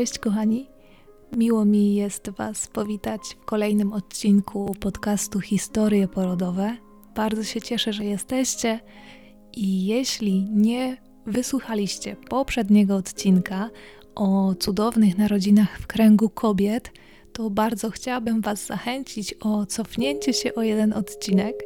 Cześć kochani. Miło mi jest Was powitać w kolejnym odcinku podcastu Historie Porodowe. Bardzo się cieszę, że jesteście i jeśli nie wysłuchaliście poprzedniego odcinka o cudownych narodzinach w kręgu kobiet, to bardzo chciałabym Was zachęcić o cofnięcie się o jeden odcinek,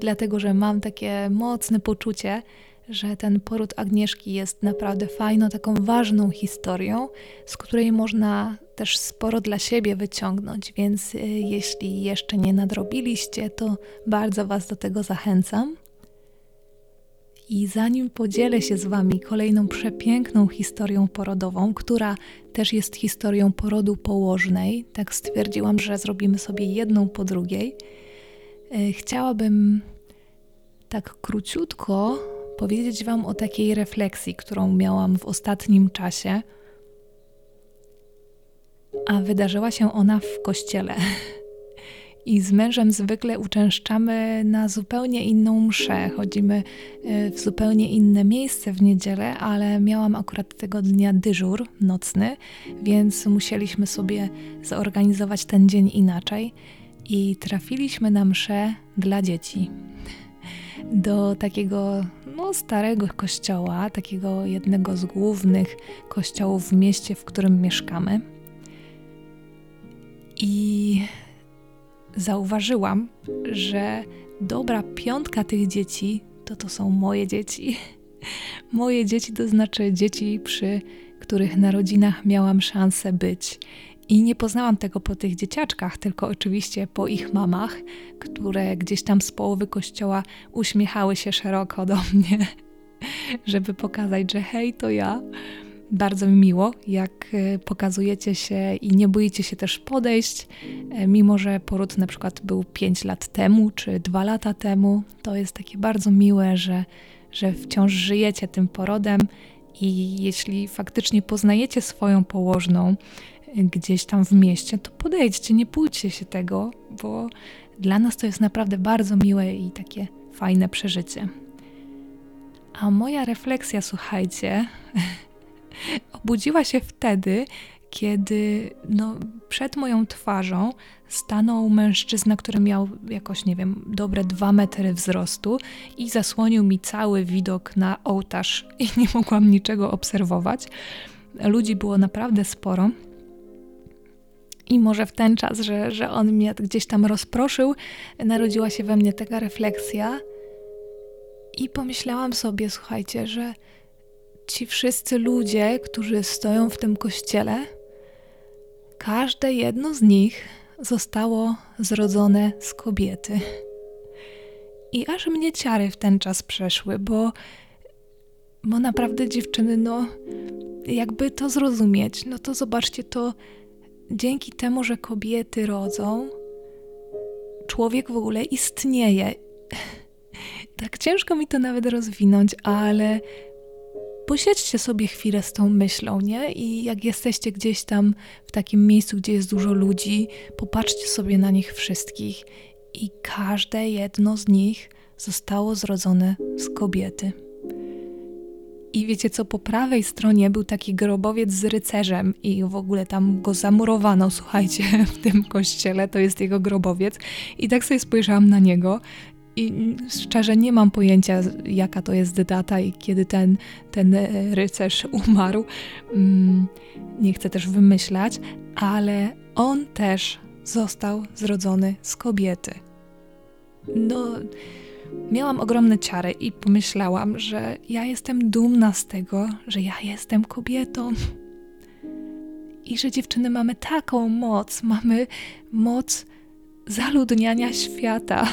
dlatego że mam takie mocne poczucie, że ten poród Agnieszki jest naprawdę fajną, taką ważną historią, z której można też sporo dla siebie wyciągnąć, więc y, jeśli jeszcze nie nadrobiliście, to bardzo Was do tego zachęcam. I zanim podzielę się z Wami kolejną przepiękną historią porodową, która też jest historią porodu położnej, tak stwierdziłam, że zrobimy sobie jedną po drugiej, y, chciałabym tak króciutko powiedzieć Wam o takiej refleksji, którą miałam w ostatnim czasie, a wydarzyła się ona w kościele. I z mężem zwykle uczęszczamy na zupełnie inną mszę. Chodzimy e, w zupełnie inne miejsce w niedzielę, ale miałam akurat tego dnia dyżur nocny, więc musieliśmy sobie zorganizować ten dzień inaczej i trafiliśmy na mszę dla dzieci do takiego no, starego kościoła, takiego jednego z głównych kościołów w mieście, w którym mieszkamy. I zauważyłam, że dobra piątka tych dzieci to to są moje dzieci. Moje dzieci to znaczy dzieci, przy których narodzinach miałam szansę być. I nie poznałam tego po tych dzieciaczkach, tylko oczywiście po ich mamach, które gdzieś tam z połowy kościoła uśmiechały się szeroko do mnie, żeby pokazać, że hej, to ja. Bardzo mi miło, jak e, pokazujecie się i nie boicie się też podejść, e, mimo że poród na przykład był 5 lat temu czy 2 lata temu. To jest takie bardzo miłe, że, że wciąż żyjecie tym porodem i jeśli faktycznie poznajecie swoją położną, gdzieś tam w mieście, to podejdźcie, nie bójcie się tego, bo dla nas to jest naprawdę bardzo miłe i takie fajne przeżycie. A moja refleksja, słuchajcie, obudziła się wtedy, kiedy no, przed moją twarzą stanął mężczyzna, który miał jakoś, nie wiem, dobre dwa metry wzrostu i zasłonił mi cały widok na ołtarz i nie mogłam niczego obserwować. Ludzi było naprawdę sporo. I może w ten czas, że, że on mnie gdzieś tam rozproszył, narodziła się we mnie taka refleksja. I pomyślałam sobie, słuchajcie, że ci wszyscy ludzie, którzy stoją w tym kościele, każde jedno z nich zostało zrodzone z kobiety. I aż mnie ciary w ten czas przeszły, bo, bo naprawdę dziewczyny, no, jakby to zrozumieć, no to zobaczcie, to dzięki temu, że kobiety rodzą, człowiek w ogóle istnieje. Tak ciężko mi to nawet rozwinąć, ale posiedźcie sobie chwilę z tą myślą, nie? I jak jesteście gdzieś tam w takim miejscu, gdzie jest dużo ludzi, popatrzcie sobie na nich wszystkich i każde jedno z nich zostało zrodzone z kobiety. I wiecie co, po prawej stronie był taki grobowiec z rycerzem i w ogóle tam go zamurowano, słuchajcie, w tym kościele, to jest jego grobowiec. I tak sobie spojrzałam na niego i szczerze nie mam pojęcia, jaka to jest data i kiedy ten, ten rycerz umarł. Mm, nie chcę też wymyślać, ale on też został zrodzony z kobiety. No miałam ogromne ciary i pomyślałam, że ja jestem dumna z tego, że ja jestem kobietą. I że dziewczyny mamy taką moc, mamy moc zaludniania świata.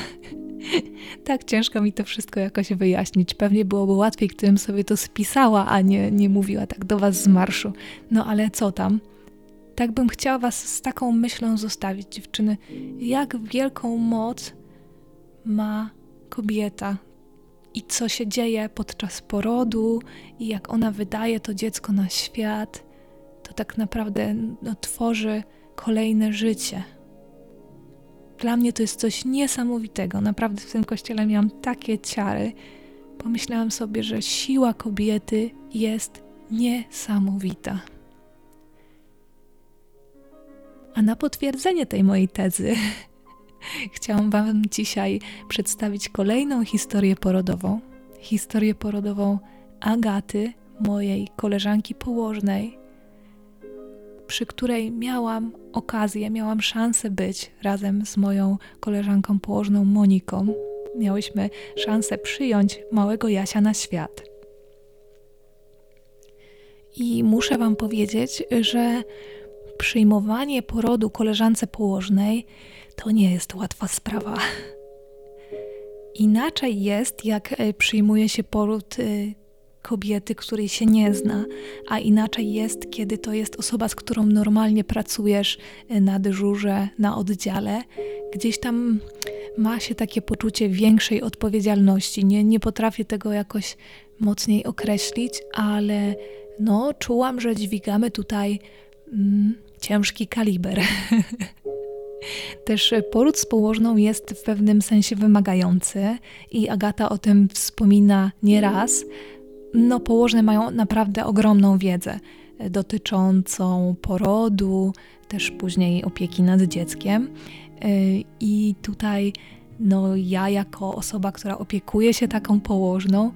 tak ciężko mi to wszystko jakoś wyjaśnić. Pewnie byłoby łatwiej, gdybym sobie to spisała, a nie, nie mówiła tak do Was z marszu. No ale co tam? Tak bym chciała Was z taką myślą zostawić, dziewczyny. Jak wielką moc ma kobieta i co się dzieje podczas porodu i jak ona wydaje to dziecko na świat, to tak naprawdę no, tworzy kolejne życie. Dla mnie to jest coś niesamowitego. Naprawdę w tym kościele miałam takie ciary. Pomyślałam sobie, że siła kobiety jest niesamowita. A na potwierdzenie tej mojej tezy chciałam Wam dzisiaj przedstawić kolejną historię porodową. Historię porodową Agaty, mojej koleżanki położnej, przy której miałam okazję, miałam szansę być razem z moją koleżanką położną Moniką. Miałyśmy szansę przyjąć małego Jasia na świat. I muszę Wam powiedzieć, że przyjmowanie porodu koleżance położnej to nie jest łatwa sprawa. Inaczej jest, jak e, przyjmuje się poród e, kobiety, której się nie zna, a inaczej jest, kiedy to jest osoba, z którą normalnie pracujesz e, na dyżurze, na oddziale. Gdzieś tam ma się takie poczucie większej odpowiedzialności. Nie, nie potrafię tego jakoś mocniej określić, ale no, czułam, że dźwigamy tutaj mm, ciężki kaliber. Też poród z położną jest w pewnym sensie wymagający i Agata o tym wspomina nieraz. No, położne mają naprawdę ogromną wiedzę dotyczącą porodu, też później opieki nad dzieckiem. I tutaj no ja jako osoba, która opiekuje się taką położną,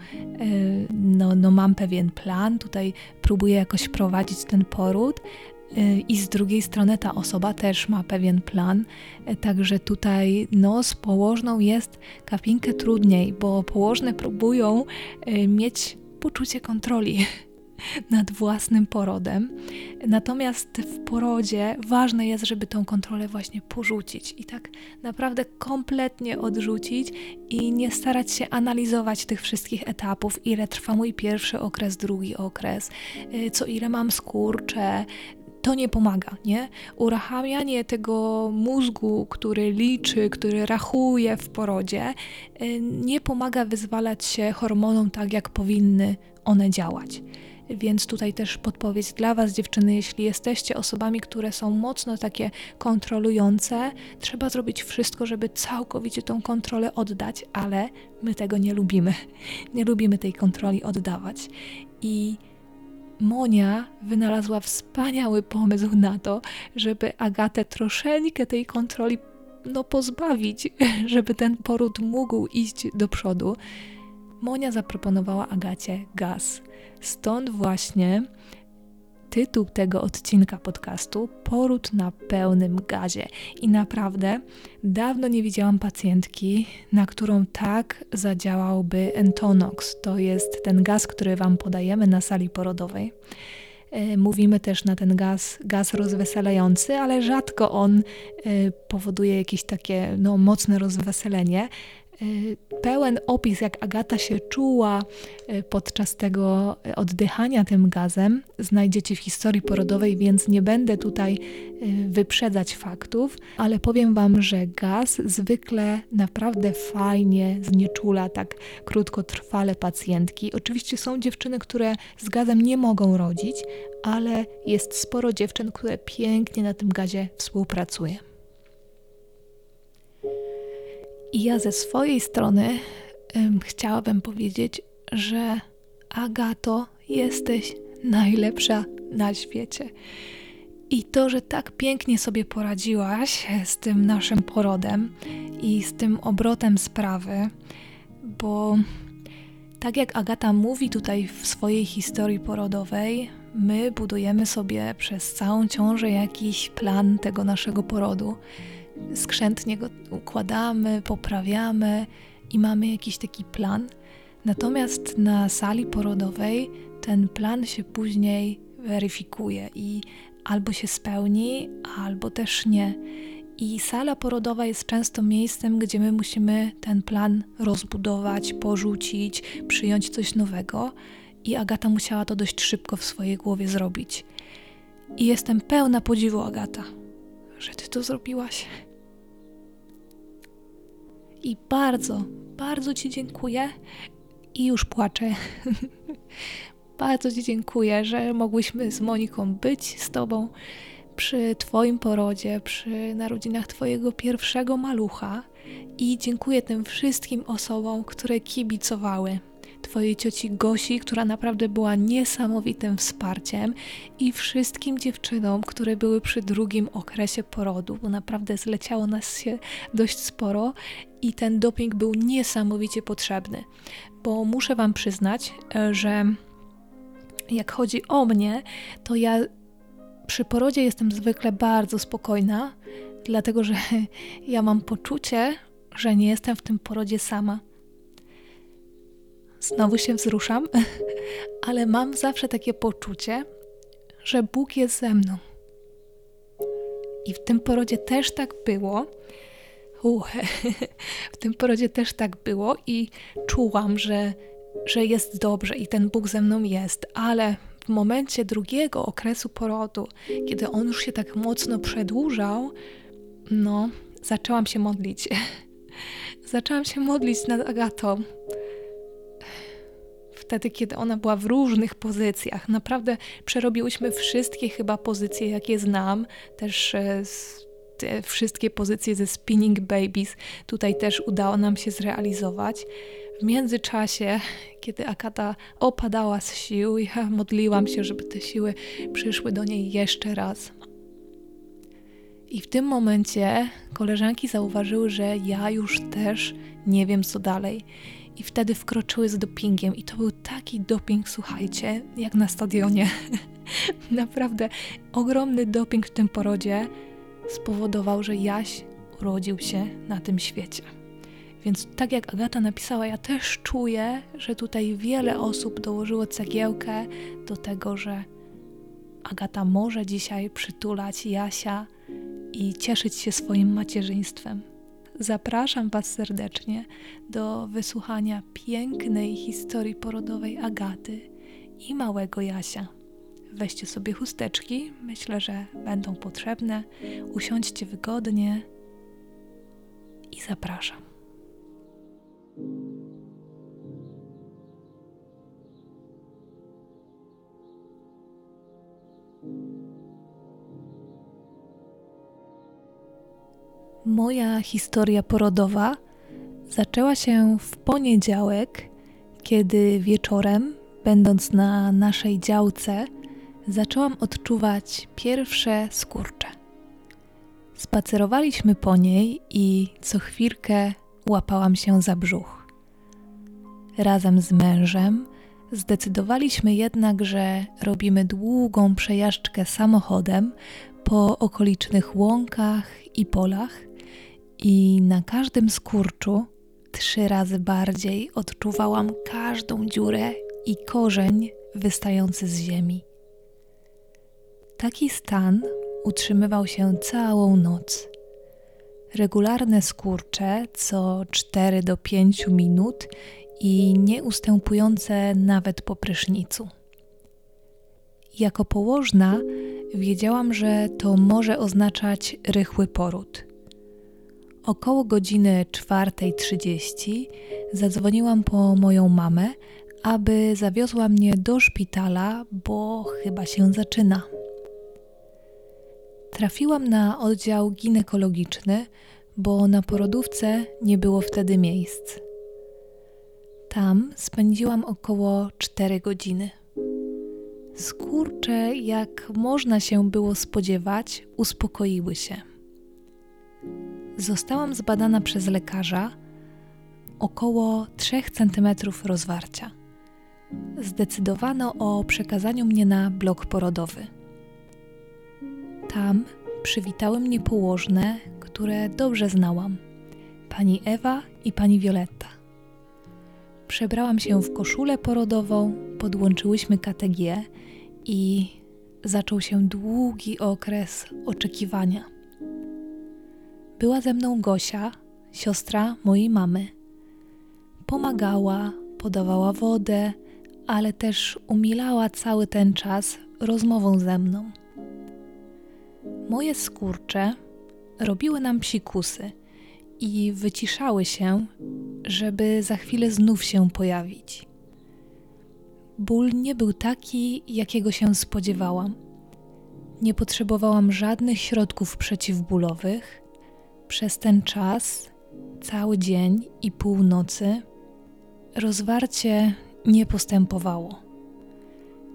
no, no mam pewien plan, tutaj próbuję jakoś prowadzić ten poród, i z drugiej strony ta osoba też ma pewien plan, także tutaj no, z położną jest kapinkę trudniej, bo położne próbują e, mieć poczucie kontroli nad własnym porodem. Natomiast w porodzie ważne jest, żeby tą kontrolę właśnie porzucić i tak naprawdę kompletnie odrzucić i nie starać się analizować tych wszystkich etapów, ile trwa mój pierwszy okres, drugi okres, e, co ile mam skurcze, to nie pomaga, nie? Uruchamianie tego mózgu, który liczy, który rachuje w porodzie, y, nie pomaga wyzwalać się hormonom tak, jak powinny one działać. Więc tutaj też podpowiedź dla Was, dziewczyny, jeśli jesteście osobami, które są mocno takie kontrolujące, trzeba zrobić wszystko, żeby całkowicie tą kontrolę oddać, ale my tego nie lubimy. Nie lubimy tej kontroli oddawać. I Monia wynalazła wspaniały pomysł na to, żeby Agatę troszeczkę tej kontroli no, pozbawić, żeby ten poród mógł iść do przodu. Monia zaproponowała Agacie gaz. Stąd właśnie tytuł tego odcinka podcastu Poród na pełnym gazie. I naprawdę dawno nie widziałam pacjentki, na którą tak zadziałałby Entonox. To jest ten gaz, który Wam podajemy na sali porodowej. E, mówimy też na ten gaz, gaz rozweselający, ale rzadko on e, powoduje jakieś takie no, mocne rozweselenie. Y, pełen opis, jak Agata się czuła y, podczas tego oddychania tym gazem, znajdziecie w historii porodowej, więc nie będę tutaj wyprzedzać faktów, ale powiem Wam, że gaz zwykle naprawdę fajnie znieczula tak krótkotrwale pacjentki. Oczywiście są dziewczyny, które z gazem nie mogą rodzić, ale jest sporo dziewczyn, które pięknie na tym gazie współpracuje. I ja ze swojej strony um, chciałabym powiedzieć, że Agato, jesteś najlepsza na świecie. I to, że tak pięknie sobie poradziłaś z tym naszym porodem i z tym obrotem sprawy, bo tak jak Agata mówi tutaj w swojej historii porodowej, my budujemy sobie przez całą ciążę jakiś plan tego naszego porodu skrzętnie go układamy, poprawiamy i mamy jakiś taki plan. Natomiast na sali porodowej ten plan się później weryfikuje i albo się spełni, albo też nie. I sala porodowa jest często miejscem, gdzie my musimy ten plan rozbudować, porzucić, przyjąć coś nowego. I Agata musiała to dość szybko w swojej głowie zrobić. I jestem pełna podziwu, Agata, że ty to zrobiłaś. I bardzo, bardzo Ci dziękuję. I już płaczę. bardzo Ci dziękuję, że mogłyśmy z Moniką być z Tobą przy Twoim porodzie, przy narodzinach Twojego pierwszego malucha. I dziękuję tym wszystkim osobom, które kibicowały Twojej cioci Gosi, która naprawdę była niesamowitym wsparciem, i wszystkim dziewczynom, które były przy drugim okresie porodu, bo naprawdę zleciało nas się dość sporo i ten doping był niesamowicie potrzebny. Bo muszę Wam przyznać, e, że jak chodzi o mnie, to ja przy porodzie jestem zwykle bardzo spokojna, dlatego że ja mam poczucie, że nie jestem w tym porodzie sama. Znowu się wzruszam, ale mam zawsze takie poczucie, że Bóg jest ze mną. I w tym porodzie też tak było. Uh, w tym porodzie też tak było i czułam, że, że jest dobrze i ten Bóg ze mną jest, ale w momencie drugiego okresu porodu, kiedy on już się tak mocno przedłużał, no, zaczęłam się modlić. zaczęłam się modlić nad Agatą. Wtedy, kiedy ona była w różnych pozycjach. Naprawdę przerobiłyśmy wszystkie chyba pozycje, jakie znam. Też e, te wszystkie pozycje ze Spinning Babies tutaj też udało nam się zrealizować. W międzyczasie, kiedy Akata opadała z sił, ja modliłam się, żeby te siły przyszły do niej jeszcze raz. I w tym momencie koleżanki zauważyły, że ja już też nie wiem co dalej. I wtedy wkroczyły z dopingiem. I to był taki doping, słuchajcie, jak na stadionie. Naprawdę ogromny doping w tym porodzie spowodował, że Jaś urodził się na tym świecie. Więc tak jak Agata napisała, ja też czuję, że tutaj wiele osób dołożyło cegiełkę do tego, że Agata może dzisiaj przytulać Jasia i cieszyć się swoim macierzyństwem. Zapraszam Was serdecznie do wysłuchania pięknej historii porodowej Agaty i małego Jasia. Weźcie sobie chusteczki, myślę, że będą potrzebne. Usiądźcie wygodnie i zapraszam. Moja historia porodowa zaczęła się w poniedziałek, kiedy wieczorem, będąc na naszej działce, zaczęłam odczuwać pierwsze skurcze. Spacerowaliśmy po niej i co chwilkę łapałam się za brzuch. Razem z mężem zdecydowaliśmy jednak, że robimy długą przejażdżkę samochodem po okolicznych łąkach i polach i na każdym skurczu trzy razy bardziej odczuwałam każdą dziurę i korzeń wystający z ziemi. Taki stan utrzymywał się całą noc. Regularne skurcze co 4 do 5 minut i nieustępujące nawet po prysznicu. Jako położna wiedziałam, że to może oznaczać rychły poród. Około godziny 4.30 zadzwoniłam po moją mamę, aby zawiozła mnie do szpitala, bo chyba się zaczyna. Trafiłam na oddział ginekologiczny, bo na porodówce nie było wtedy miejsc. Tam spędziłam około 4 godziny. Skurcze, jak można się było spodziewać, uspokoiły się. Zostałam zbadana przez lekarza około 3 cm rozwarcia. Zdecydowano o przekazaniu mnie na blok porodowy. Tam przywitały mnie położne, które dobrze znałam pani Ewa i pani Violetta. Przebrałam się w koszulę porodową, podłączyłyśmy KTG i zaczął się długi okres oczekiwania. Była ze mną Gosia, siostra mojej mamy. Pomagała, podawała wodę, ale też umilała cały ten czas rozmową ze mną. Moje skurcze robiły nam psikusy i wyciszały się, żeby za chwilę znów się pojawić. Ból nie był taki, jakiego się spodziewałam. Nie potrzebowałam żadnych środków przeciwbólowych. Przez ten czas, cały dzień i północy, rozwarcie nie postępowało.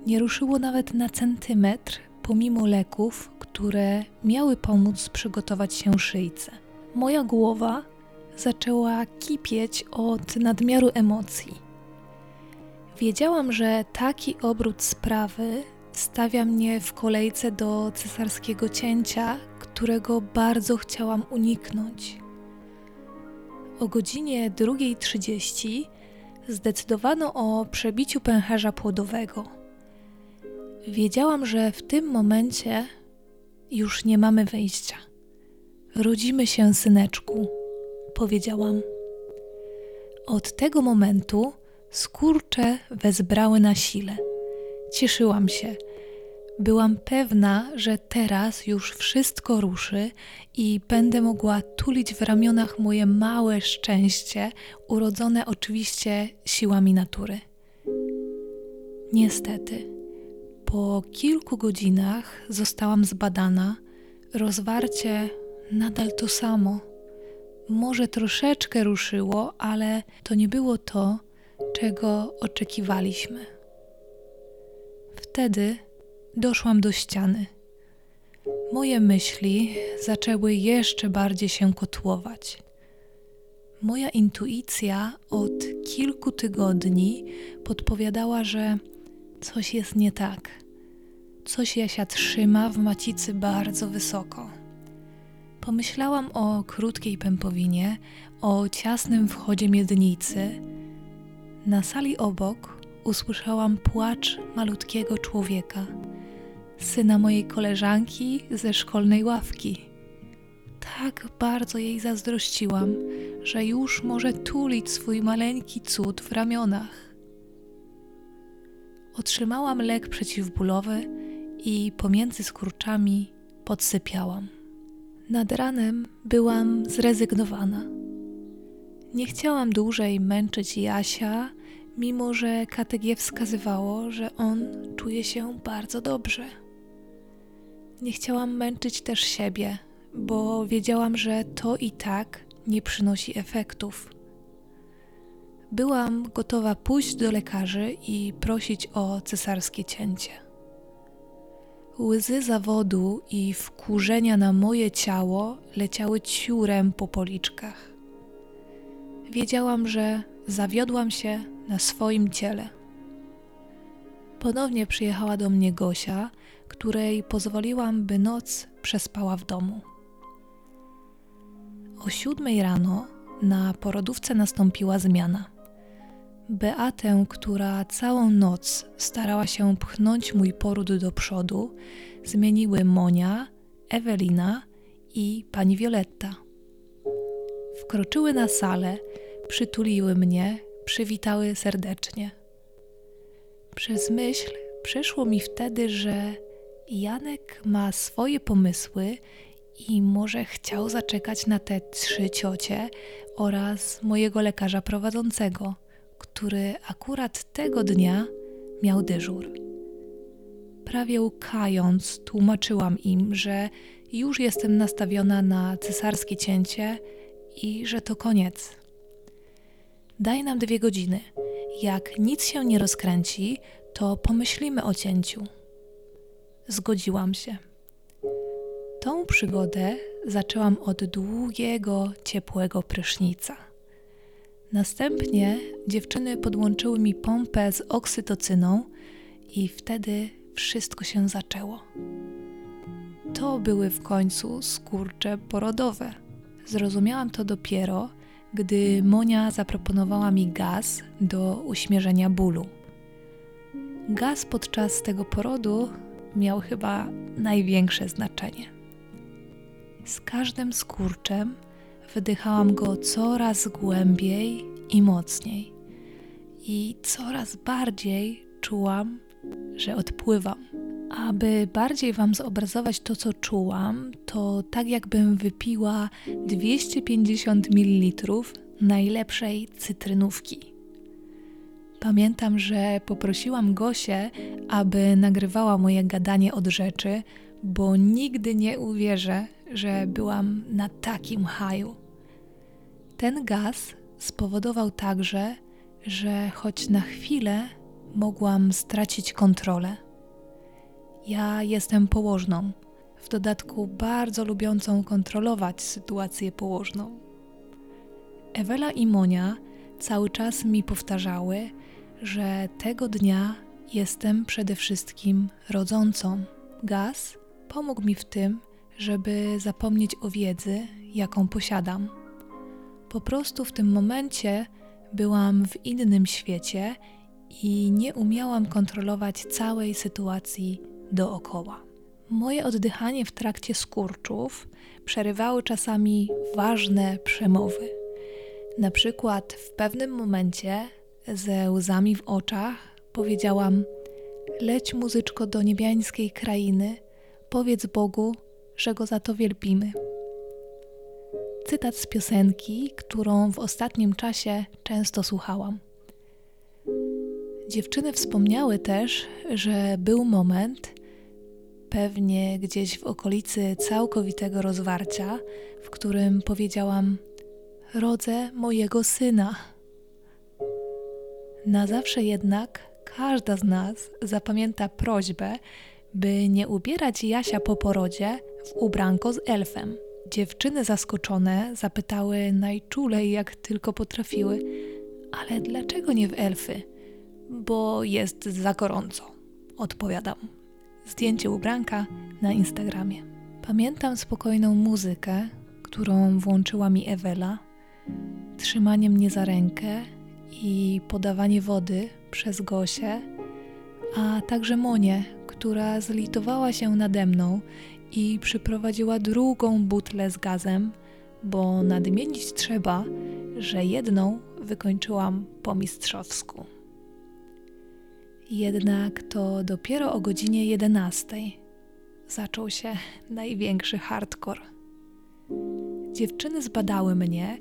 Nie ruszyło nawet na centymetr, pomimo leków, które miały pomóc przygotować się szyjce. Moja głowa zaczęła kipieć od nadmiaru emocji. Wiedziałam, że taki obrót sprawy stawia mnie w kolejce do cesarskiego cięcia, którego bardzo chciałam uniknąć. O godzinie 2.30 zdecydowano o przebiciu pęcherza płodowego. Wiedziałam, że w tym momencie już nie mamy wyjścia. Rodzimy się, syneczku, powiedziałam. Od tego momentu skurcze wezbrały na sile. Cieszyłam się. Byłam pewna, że teraz już wszystko ruszy i będę mogła tulić w ramionach moje małe szczęście, urodzone oczywiście siłami natury. Niestety, po kilku godzinach zostałam zbadana. Rozwarcie nadal to samo. Może troszeczkę ruszyło, ale to nie było to, czego oczekiwaliśmy. Wtedy doszłam do ściany. Moje myśli zaczęły jeszcze bardziej się kotłować. Moja intuicja od kilku tygodni podpowiadała, że coś jest nie tak. Coś Jasia trzyma w macicy bardzo wysoko. Pomyślałam o krótkiej pępowinie, o ciasnym wchodzie miednicy. Na sali obok usłyszałam płacz malutkiego człowieka, syna mojej koleżanki ze szkolnej ławki. Tak bardzo jej zazdrościłam, że już może tulić swój maleńki cud w ramionach. Otrzymałam lek przeciwbólowy i pomiędzy skurczami podsypiałam. Nad ranem byłam zrezygnowana. Nie chciałam dłużej męczyć Jasia, mimo że KTG wskazywało, że on czuje się bardzo dobrze. Nie chciałam męczyć też siebie, bo wiedziałam, że to i tak nie przynosi efektów. Byłam gotowa pójść do lekarzy i prosić o cesarskie cięcie. Łzy zawodu i wkurzenia na moje ciało leciały ciurem po policzkach. Wiedziałam, że zawiodłam się na swoim ciele. Ponownie przyjechała do mnie Gosia, której pozwoliłam, by noc przespała w domu. O siódmej rano na porodówce nastąpiła zmiana. Beatę, która całą noc starała się pchnąć mój poród do przodu, zmieniły Monia, Ewelina i pani Violetta. Wkroczyły na salę, przytuliły mnie, przywitały serdecznie. Przez myśl przyszło mi wtedy, że Janek ma swoje pomysły i może chciał zaczekać na te trzy ciocie oraz mojego lekarza prowadzącego – który akurat tego dnia miał dyżur. Prawie łkając, tłumaczyłam im, że już jestem nastawiona na cesarskie cięcie i że to koniec. Daj nam dwie godziny. Jak nic się nie rozkręci, to pomyślimy o cięciu. Zgodziłam się. Tą przygodę zaczęłam od długiego, ciepłego prysznica. Następnie dziewczyny podłączyły mi pompę z oksytocyną i wtedy wszystko się zaczęło. To były w końcu skurcze porodowe. Zrozumiałam to dopiero, gdy Monia zaproponowała mi gaz do uśmierzenia bólu. Gaz podczas tego porodu miał chyba największe znaczenie. Z każdym skurczem Wydychałam go coraz głębiej i mocniej, i coraz bardziej czułam, że odpływam. Aby bardziej Wam zobrazować to, co czułam, to tak jakbym wypiła 250 ml najlepszej cytrynówki. Pamiętam, że poprosiłam Gosię, aby nagrywała moje gadanie od rzeczy, bo nigdy nie uwierzę, że byłam na takim haju. Ten gaz spowodował także, że choć na chwilę mogłam stracić kontrolę. Ja jestem położną, w dodatku bardzo lubiącą kontrolować sytuację położną. Ewela i Monia cały czas mi powtarzały, że tego dnia jestem przede wszystkim rodzącą. Gaz pomógł mi w tym, żeby zapomnieć o wiedzy, jaką posiadam. Po prostu w tym momencie byłam w innym świecie i nie umiałam kontrolować całej sytuacji dookoła. Moje oddychanie w trakcie skurczów przerywały czasami ważne przemowy. Na przykład w pewnym momencie ze łzami w oczach powiedziałam: Leć muzyczko do niebiańskiej krainy, powiedz Bogu, że go za to wielbimy. Cytat z piosenki, którą w ostatnim czasie często słuchałam. Dziewczyny wspomniały też, że był moment, pewnie gdzieś w okolicy całkowitego rozwarcia, w którym powiedziałam: Rodzę mojego syna. Na zawsze jednak każda z nas zapamięta prośbę, by nie ubierać Jasia po porodzie w ubranko z elfem. Dziewczyny zaskoczone zapytały najczulej jak tylko potrafiły: Ale dlaczego nie w elfy? Bo jest za gorąco. Odpowiadam. Zdjęcie ubranka na Instagramie. Pamiętam spokojną muzykę, którą włączyła mi Ewela, trzymanie mnie za rękę i podawanie wody przez Gosię, a także Monię, która zlitowała się nade mną i przyprowadziła drugą butlę z gazem, bo nadmienić trzeba, że jedną wykończyłam po mistrzowsku. Jednak to dopiero o godzinie 11 zaczął się największy hardcore. Dziewczyny zbadały mnie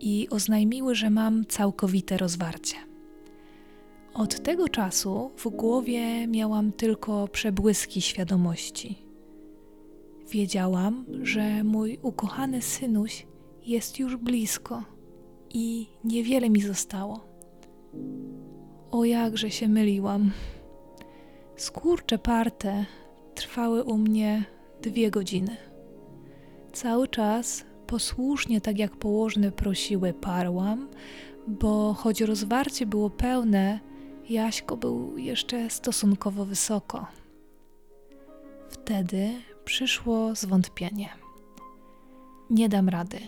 i oznajmiły, że mam całkowite rozwarcie. Od tego czasu w głowie miałam tylko przebłyski świadomości. Wiedziałam, że mój ukochany synuś jest już blisko i niewiele mi zostało. O jakże się myliłam. Skurcze parte trwały u mnie dwie godziny. Cały czas posłusznie, tak jak położne prosiły, parłam, bo choć rozwarcie było pełne, Jaśko był jeszcze stosunkowo wysoko. Wtedy przyszło zwątpienie. Nie dam rady.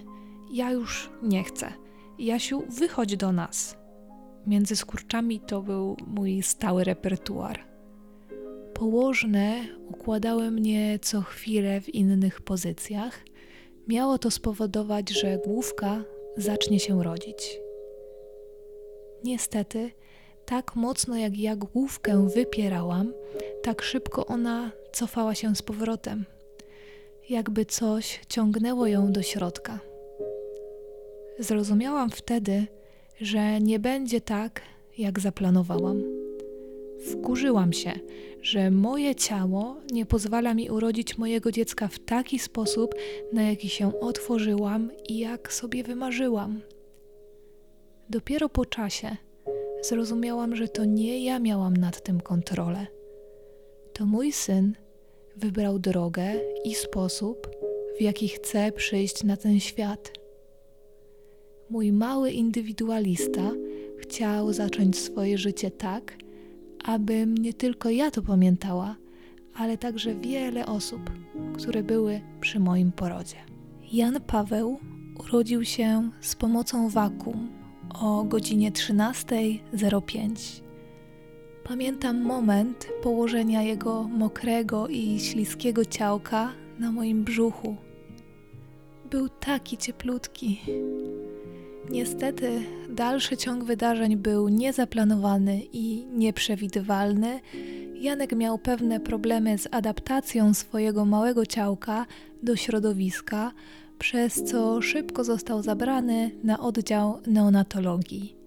Ja już nie chcę. Jasiu, wychodź do nas. Między skurczami to był mój stały repertuar. Położne układały mnie co chwilę w innych pozycjach. Miało to spowodować, że główka zacznie się rodzić. Niestety, tak mocno jak ja główkę wypierałam, tak szybko ona cofała się z powrotem, jakby coś ciągnęło ją do środka. Zrozumiałam wtedy, że nie będzie tak, jak zaplanowałam. Wkurzyłam się, że moje ciało nie pozwala mi urodzić mojego dziecka w taki sposób, na jaki się otworzyłam i jak sobie wymarzyłam. Dopiero po czasie zrozumiałam, że to nie ja miałam nad tym kontrolę. To mój syn wybrał drogę i sposób, w jaki chce przyjść na ten świat. Mój mały indywidualista chciał zacząć swoje życie tak, abym nie tylko ja to pamiętała, ale także wiele osób, które były przy moim porodzie. Jan Paweł urodził się z pomocą wakum o godzinie 13.05. Pamiętam moment położenia jego mokrego i śliskiego ciałka na moim brzuchu. Był taki cieplutki. Niestety, dalszy ciąg wydarzeń był niezaplanowany i nieprzewidywalny. Janek miał pewne problemy z adaptacją swojego małego ciałka do środowiska, przez co szybko został zabrany na oddział neonatologii.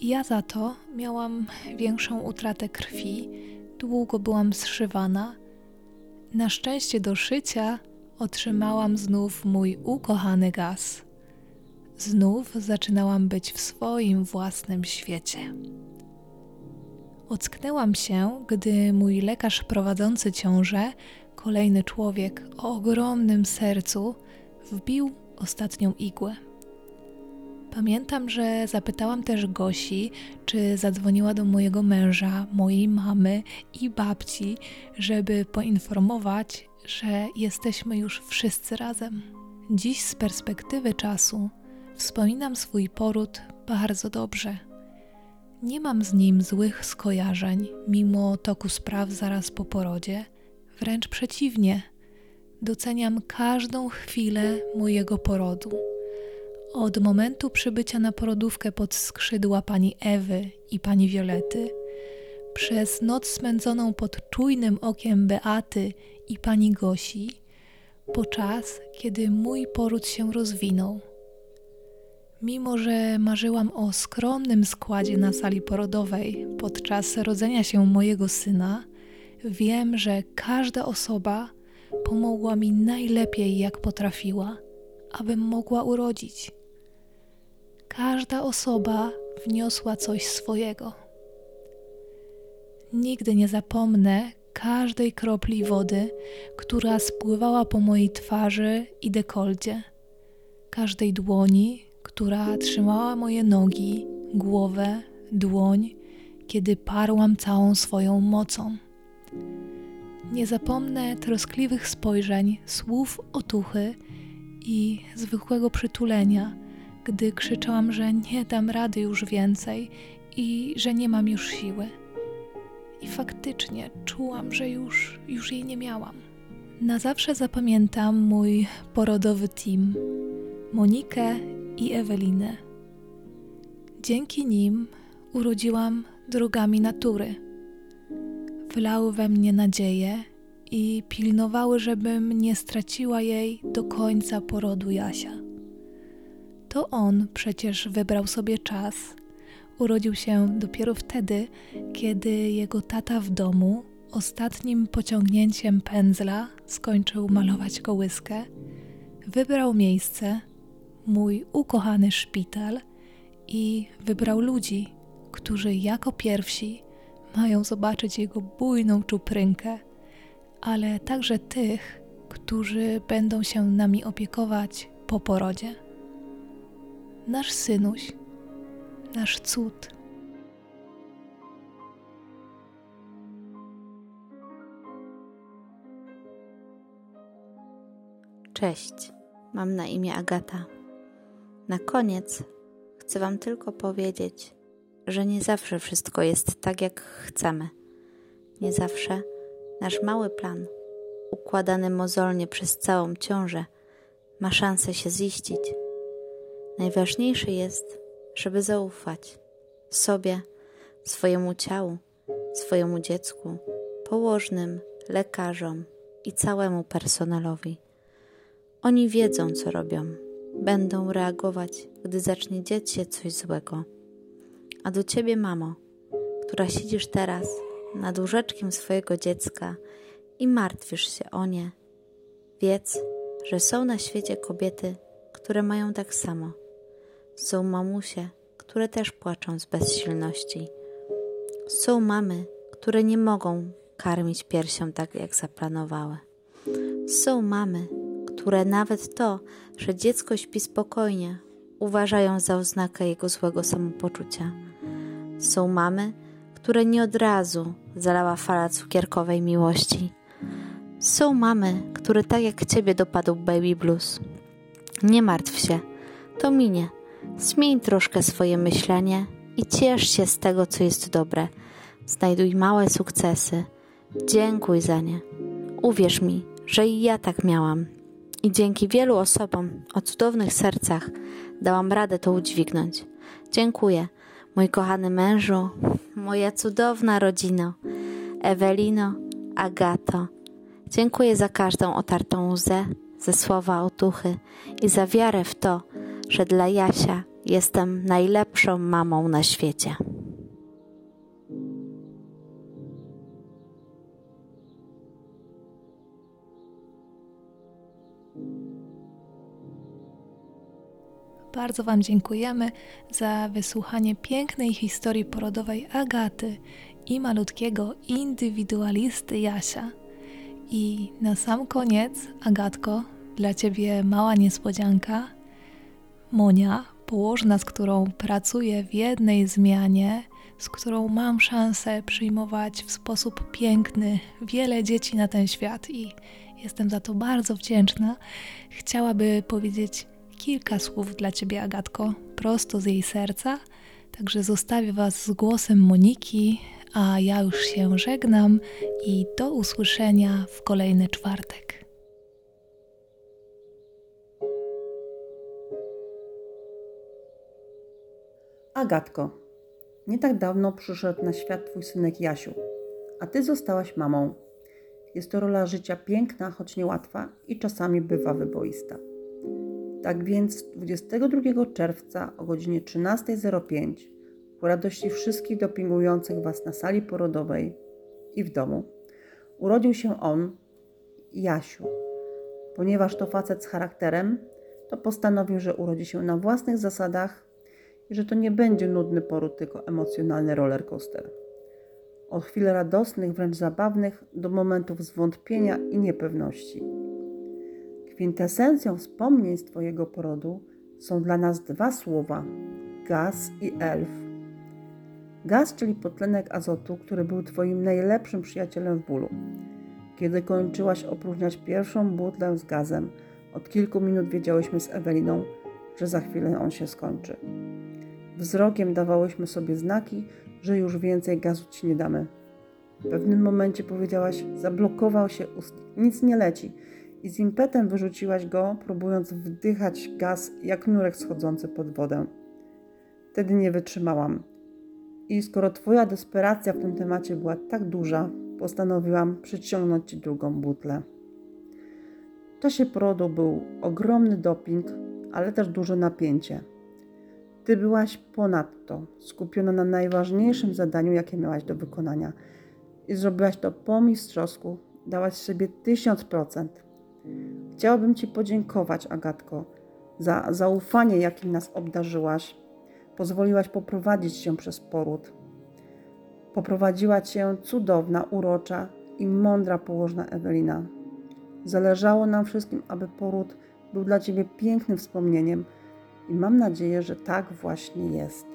Ja za to miałam większą utratę krwi, długo byłam zszywana. Na szczęście do szycia otrzymałam znów mój ukochany gaz. znów zaczynałam być w swoim własnym świecie. Ocknęłam się, gdy mój lekarz prowadzący ciążę, kolejny człowiek o ogromnym sercu, wbił ostatnią igłę. Pamiętam, że zapytałam też Gosi, czy zadzwoniła do mojego męża, mojej mamy i babci, żeby poinformować, że jesteśmy już wszyscy razem. Dziś z perspektywy czasu wspominam swój poród bardzo dobrze. Nie mam z nim złych skojarzeń, mimo toku spraw zaraz po porodzie, wręcz przeciwnie. Doceniam każdą chwilę mojego porodu od momentu przybycia na porodówkę pod skrzydła pani Ewy i pani Wiolety, przez noc spędzoną pod czujnym okiem Beaty i pani Gosi, po czas, kiedy mój poród się rozwinął. Mimo, że marzyłam o skromnym składzie na sali porodowej podczas rodzenia się mojego syna, wiem, że każda osoba pomogła mi najlepiej, jak potrafiła, abym mogła urodzić. Każda osoba wniosła coś swojego. Nigdy nie zapomnę każdej kropli wody, która spływała po mojej twarzy i dekoldzie, każdej dłoni, która trzymała moje nogi, głowę, dłoń, kiedy parłam całą swoją mocą. Nie zapomnę troskliwych spojrzeń, słów otuchy i zwykłego przytulenia gdy krzyczałam, że nie dam rady już więcej i że nie mam już siły. I faktycznie czułam, że już, już jej nie miałam. Na zawsze zapamiętam mój porodowy team Monikę i Ewelinę. Dzięki nim urodziłam drogami natury. Wlały we mnie nadzieję i pilnowały, żebym nie straciła jej do końca porodu Jasia. To on przecież wybrał sobie czas. Urodził się dopiero wtedy, kiedy jego tata w domu ostatnim pociągnięciem pędzla skończył malować kołyskę. Wybrał miejsce, mój ukochany szpital i wybrał ludzi, którzy jako pierwsi mają zobaczyć jego bujną czuprynkę, ale także tych, którzy będą się nami opiekować po porodzie nasz synuś, nasz cud. Cześć, mam na imię Agata. Na koniec chcę Wam tylko powiedzieć, że nie zawsze wszystko jest tak, jak chcemy. Nie zawsze nasz mały plan, układany mozolnie przez całą ciążę, ma szansę się ziścić. Najważniejsze jest, żeby zaufać sobie, swojemu ciału, swojemu dziecku, położnym, lekarzom i całemu personelowi. Oni wiedzą, co robią, będą reagować, gdy zacznie dziać się coś złego. A do ciebie, mamo, która siedzisz teraz nad łóżeczkiem swojego dziecka i martwisz się o nie, wiedz, że są na świecie kobiety, które mają tak samo są mamusie, które też płaczą z bezsilności. Są mamy, które nie mogą karmić piersią tak, jak zaplanowały. Są mamy, które nawet to, że dziecko śpi spokojnie, uważają za oznakę jego złego samopoczucia. Są mamy, które nie od razu zalała fala cukierkowej miłości. Są mamy, które tak jak ciebie dopadł baby blues. Nie martw się, to minie Zmień troszkę swoje myślenie i ciesz się z tego, co jest dobre. Znajduj małe sukcesy. Dziękuj za nie. Uwierz mi, że i ja tak miałam. I dzięki wielu osobom o cudownych sercach dałam radę to udźwignąć. Dziękuję, mój kochany mężu, moja cudowna rodzino, Ewelino, Agato. Dziękuję za każdą otartą łzę, ze słowa otuchy i za wiarę w to, że dla Jasia jestem najlepszą mamą na świecie. Bardzo Wam dziękujemy za wysłuchanie pięknej historii porodowej Agaty i malutkiego indywidualisty Jasia. I na sam koniec, Agatko, dla Ciebie mała niespodzianka. Monia, położna, z którą pracuję w jednej zmianie, z którą mam szansę przyjmować w sposób piękny wiele dzieci na ten świat i jestem za to bardzo wdzięczna, chciałaby powiedzieć kilka słów dla Ciebie, Agatko, prosto z jej serca. Także zostawię Was z głosem Moniki, a ja już się żegnam i do usłyszenia w kolejny czwartek. Agatko, nie tak dawno przyszedł na świat twój synek Jasiu, a ty zostałaś mamą. Jest to rola życia piękna, choć niełatwa i czasami bywa wyboista. Tak więc 22 czerwca o godzinie 13.05 ku radości wszystkich dopingujących Was na sali porodowej i w domu urodził się on, Jasiu. Ponieważ to facet z charakterem, to postanowił, że urodzi się na własnych zasadach i że to nie będzie nudny poród, tylko emocjonalny rollercoaster. Od chwil radosnych, wręcz zabawnych, do momentów zwątpienia i niepewności. Kwintesencją wspomnień z Twojego porodu są dla nas dwa słowa: gaz i elf. Gaz, czyli potlenek azotu, który był Twoim najlepszym przyjacielem w bólu. Kiedy kończyłaś opróżniać pierwszą butlę z gazem, od kilku minut wiedziałyśmy z Eweliną, że za chwilę on się skończy. Wzrokiem dawałyśmy sobie znaki, że już więcej gazu ci nie damy. W pewnym momencie powiedziałaś, zablokował się ust, nic nie leci i z impetem wyrzuciłaś go, próbując wdychać gaz jak nurek schodzący pod wodę. Wtedy nie wytrzymałam. I skoro twoja desperacja w tym temacie była tak duża, postanowiłam przyciągnąć ci drugą butlę. W czasie porodu był ogromny doping, ale też duże napięcie. Ty byłaś ponadto skupiona na najważniejszym zadaniu, jakie miałaś do wykonania i zrobiłaś to po mistrzowsku, dałaś sobie tysiąc procent. Chciałabym Ci podziękować, Agatko, za zaufanie, jakim nas obdarzyłaś. Pozwoliłaś poprowadzić się przez poród. Poprowadziła Cię cudowna, urocza i mądra położna Ewelina. Zależało nam wszystkim, aby poród był dla Ciebie pięknym wspomnieniem – i mam nadzieję, że tak właśnie jest.